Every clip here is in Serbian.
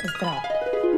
Zdravo!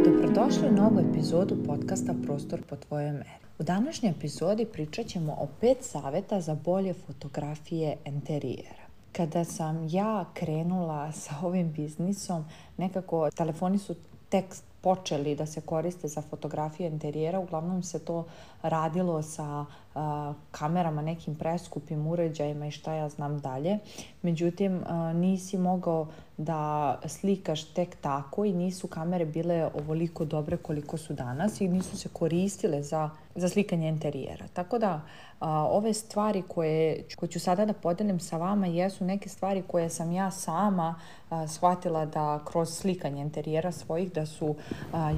Dobrodošli u novu epizodu podcasta Prostor po tvojoj meri. U današnjoj epizodi pričat ćemo o pet saveta za bolje fotografije enterijera. Kada sam ja krenula sa ovim biznisom, nekako telefoni su tekst počeli da se koriste za fotografiju interijera, uglavnom se to radilo sa a, kamerama, nekim preskupim uređajima i šta ja znam dalje. Međutim, a, nisi mogao da slikaš tek tako i nisu kamere bile ovoliko dobre koliko su danas i nisu se koristile za, za slikanje interijera. Tako da, a, ove stvari koje, koje ću sada da podelim sa vama jesu neke stvari koje sam ja sama a, shvatila da kroz slikanje interijera svojih da su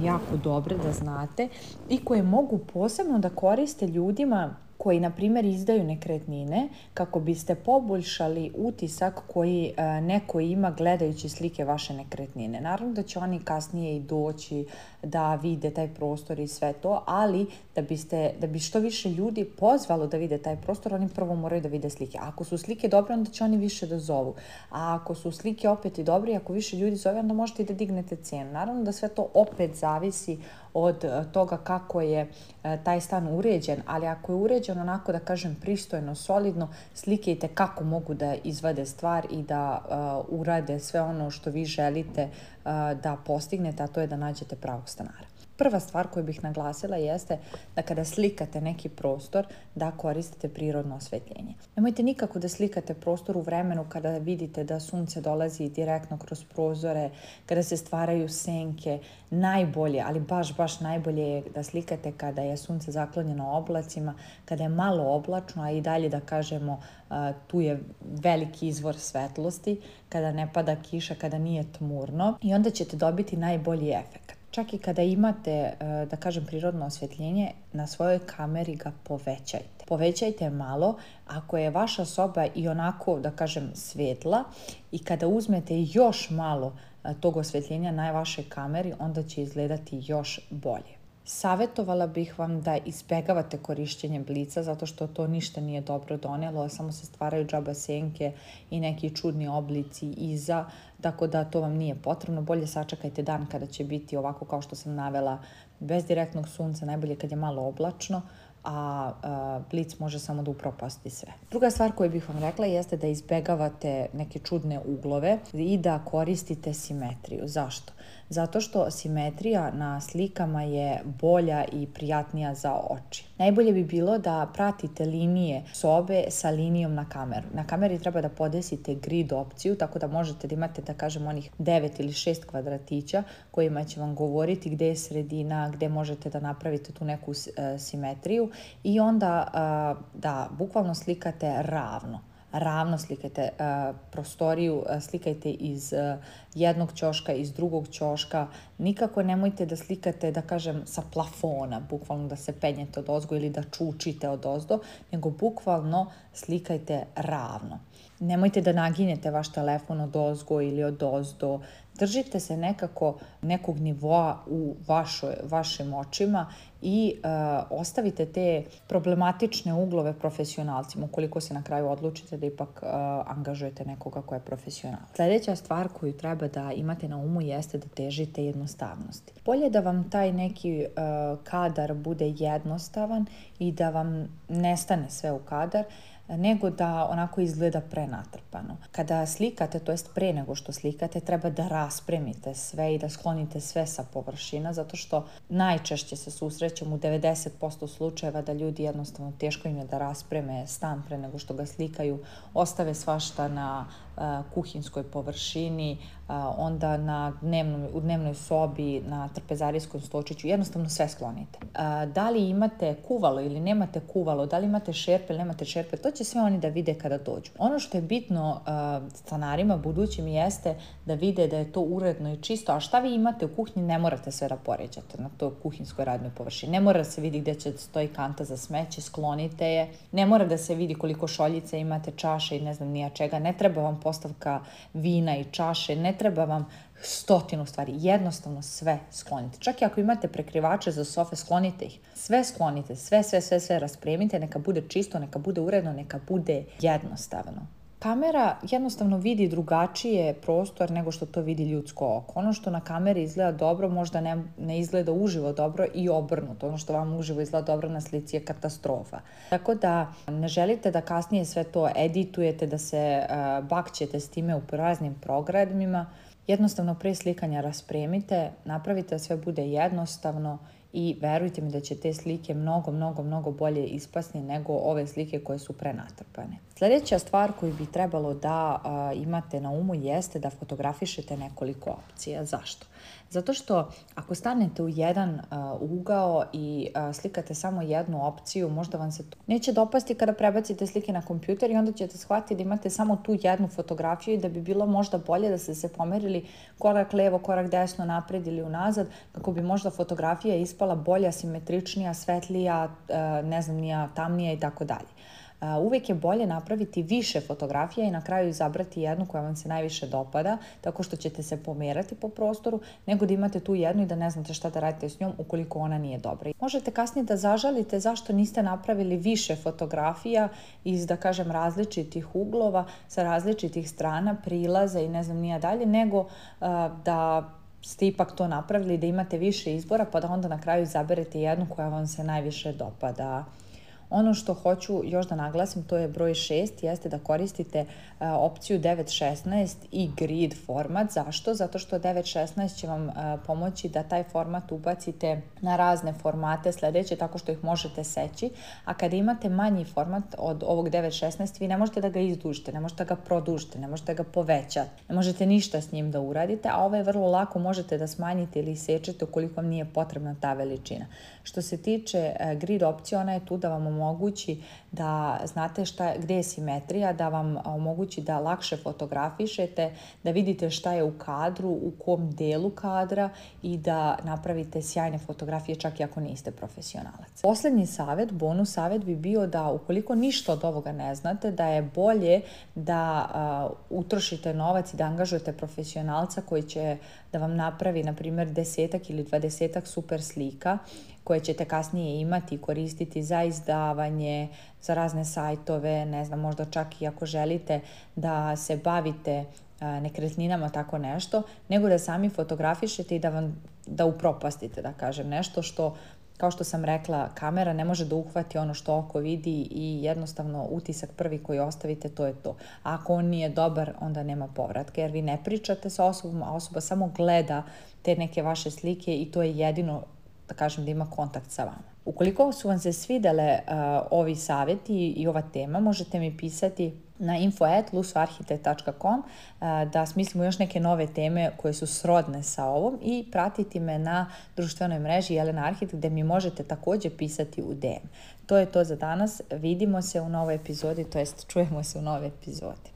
jako dobre da znate i koje mogu posebno da koriste ljudima koji na primjer izdaju nekretnine kako biste poboljšali utisak koji e, neko ima gledajući slike vaše nekretnine. Naravno da će oni kasnije i doći da vide taj prostor i sve to, ali da, biste, da bi što više ljudi pozvalo da vide taj prostor, oni prvo moraju da vide slike. Ako su slike dobre, onda će oni više da zovu. A ako su slike opet i dobre, ako više ljudi zove, onda možete i da dignete cijenu. Naravno da sve to opet zavisi od eh, toga kako je eh, taj stan uređen, ali ako je uređen onako da kažem pristojno, solidno, slike kako mogu da izvade stvar i da eh, urade sve ono što vi želite da postignete, a to je da nađete pravog stanara. Prva stvar koju bih naglasila jeste da kada slikate neki prostor da koristite prirodno osvetljenje. Nemojte nikako da slikate prostor u vremenu kada vidite da sunce dolazi direktno kroz prozore, kada se stvaraju senke. Najbolje, ali baš baš najbolje je da slikate kada je sunce zaklonjeno oblacima, kada je malo oblačno, a i dalje da kažemo tu je veliki izvor svetlosti, kada ne pada kiša, kada nije tmurno i onda ćete dobiti najbolji efekt. Čak i kada imate, e, da kažem, prirodno osvjetljenje, na svojoj kameri ga povećajte. Povećajte malo, ako je vaša soba i onako, da kažem, svetla i kada uzmete još malo e, tog osvjetljenja na vašoj kameri, onda će izgledati još bolje. Savetovala bih vam da izbegavate korišćenje blica zato što to ništa nije dobro donelo, samo se stvaraju džaba senke i neki čudni oblici iza, tako da to vam nije potrebno. Bolje sačekajte dan kada će biti ovako kao što sam navela, bez direktnog sunca, najbolje kad je malo oblačno, a, a blic može samo da upropasti sve. Druga stvar koju bih vam rekla jeste da izbegavate neke čudne uglove i da koristite simetriju. Zašto? zato što asimetrija na slikama je bolja i prijatnija za oči. Najbolje bi bilo da pratite linije sobe sa linijom na kameru. Na kameri treba da podesite grid opciju, tako da možete da imate, da kažem, onih 9 ili 6 kvadratića kojima će vam govoriti gde je sredina, gde možete da napravite tu neku e, simetriju i onda da bukvalno slikate ravno ravno slikajte eh, prostoriju, eh, slikajte iz eh, jednog ćoška, iz drugog ćoška. Nikako nemojte da slikate, da kažem, sa plafona, bukvalno da se penjete od ozgo ili da čučite od ozdo, nego bukvalno slikajte ravno. Nemojte da naginjete vaš telefon od ozgo ili od ozdo. Držite se nekako nekog nivoa u vašoj, vašim očima i e, ostavite te problematične uglove profesionalcima ukoliko se na kraju odlučite da ipak e, angažujete nekoga ko je profesional. Sledeća stvar koju treba da imate na umu jeste da težite jednostavnosti. Bolje da vam taj neki e, kadar bude jednostavan i da vam nestane sve u kadar, nego da onako izgleda prenatrpano. Kada slikate, to jest pre nego što slikate, treba da raspremite sve i da sklonite sve sa površina, zato što najčešće se susrećem u 90% slučajeva da ljudi jednostavno teško im je da raspreme stan pre nego što ga slikaju, ostave svašta na a, e, kuhinskoj površini, a, e, onda na dnevnom, u dnevnoj sobi, na trpezarijskom stočiću, jednostavno sve sklonite. A, e, da li imate kuvalo ili nemate kuvalo, da li imate šerpe ili nemate šerpe, to će sve oni da vide kada dođu. Ono što je bitno uh, stanarima budućim jeste da vide da je to uredno i čisto, a šta vi imate u kuhinji ne morate sve da poređate na to kuhinskoj radnoj površini. Ne mora da se vidi gde će stoji kanta za smeće, sklonite je, ne mora da se vidi koliko šoljice imate, čaše i ne znam nija čega, ne treba vam postavka vina i čaše, ne treba vam stotinu stvari, jednostavno sve sklonite. Čak i ako imate prekrivače za sofe, sklonite ih. Sve sklonite, sve, sve, sve, sve raspremite, neka bude čisto, neka bude uredno, neka bude jednostavno. Kamera jednostavno vidi drugačije prostor nego što to vidi ljudsko oko. Ono što na kameri izgleda dobro možda ne, ne izgleda uživo dobro i obrnuto. Ono što vam uživo izgleda dobro na slici je katastrofa. Tako da ne želite da kasnije sve to editujete, da se uh, bakćete s time u praznim programima, Jednostavno prije slikanja raspremite, napravite da sve bude jednostavno i verujte mi da će te slike mnogo, mnogo, mnogo bolje ispasni nego ove slike koje su prenatrpane. Sledeća stvar koju bi trebalo da a, imate na umu jeste da fotografišete nekoliko opcija. Zašto? Zato što ako stanete u jedan a, ugao i a, slikate samo jednu opciju, možda vam se to neće dopasti kada prebacite slike na kompjuter i onda ćete shvatiti da imate samo tu jednu fotografiju i da bi bilo možda bolje da ste se pomerili korak levo, korak desno, napred ili unazad, kako bi možda fotografija ispala ispala bolja, simetričnija, svetlija, e, ne znam, nija tamnija i tako dalje. E, uvek je bolje napraviti više fotografija i na kraju izabrati jednu koja vam se najviše dopada, tako što ćete se pomerati po prostoru, nego da imate tu jednu i da ne znate šta da radite s njom ukoliko ona nije dobra. Možete kasnije da zažalite zašto niste napravili više fotografija iz, da kažem, različitih uglova, sa različitih strana, prilaza i ne znam nija dalje, nego e, da ste ipak to napravili da imate više izbora pa da onda na kraju izaberete jednu koja vam se najviše dopada. Ono što hoću još da naglasim, to je broj 6, jeste da koristite e, opciju 9.16 i grid format. Zašto? Zato što 9.16 će vam e, pomoći da taj format ubacite na razne formate sledeće, tako što ih možete seći. A kada imate manji format od ovog 9.16, vi ne možete da ga izdužite, ne možete da ga produžite, ne možete da ga povećati, ne možete ništa s njim da uradite, a ovaj vrlo lako možete da smanjite ili sečete ukoliko vam nije potrebna ta veličina. Što se tiče e, grid opcije, ona je tu da vam omogući da znate šta, gde je simetrija, da vam omogući da lakše fotografišete, da vidite šta je u kadru, u kom delu kadra i da napravite sjajne fotografije čak i ako niste profesionalac. Poslednji savet, bonus savet bi bio da ukoliko ništa od ovoga ne znate, da je bolje da a, utrošite novac i da angažujete profesionalca koji će da vam napravi, na primjer, desetak ili dvadesetak super slika koje ćete kasnije imati i koristiti za izdavanje, za razne sajtove, ne znam, možda čak i ako želite da se bavite nekretninama, tako nešto, nego da sami fotografišete i da, vam, da upropastite, da kažem, nešto što kao što sam rekla, kamera ne može da uhvati ono što oko vidi i jednostavno utisak prvi koji ostavite, to je to. A ako on nije dobar, onda nema povratka, jer vi ne pričate sa osobom, a osoba samo gleda te neke vaše slike i to je jedino da kažem da ima kontakt sa vama. Ukoliko su vam se svidele uh, ovi savjeti i ova tema, možete mi pisati na info.lusuarhitekt.com uh, da smislimo još neke nove teme koje su srodne sa ovom i pratiti me na društvenoj mreži Jelena Arhitekt gde mi možete takođe pisati u DM. To je to za danas. Vidimo se u novoj epizodi, to jest čujemo se u novoj epizodi.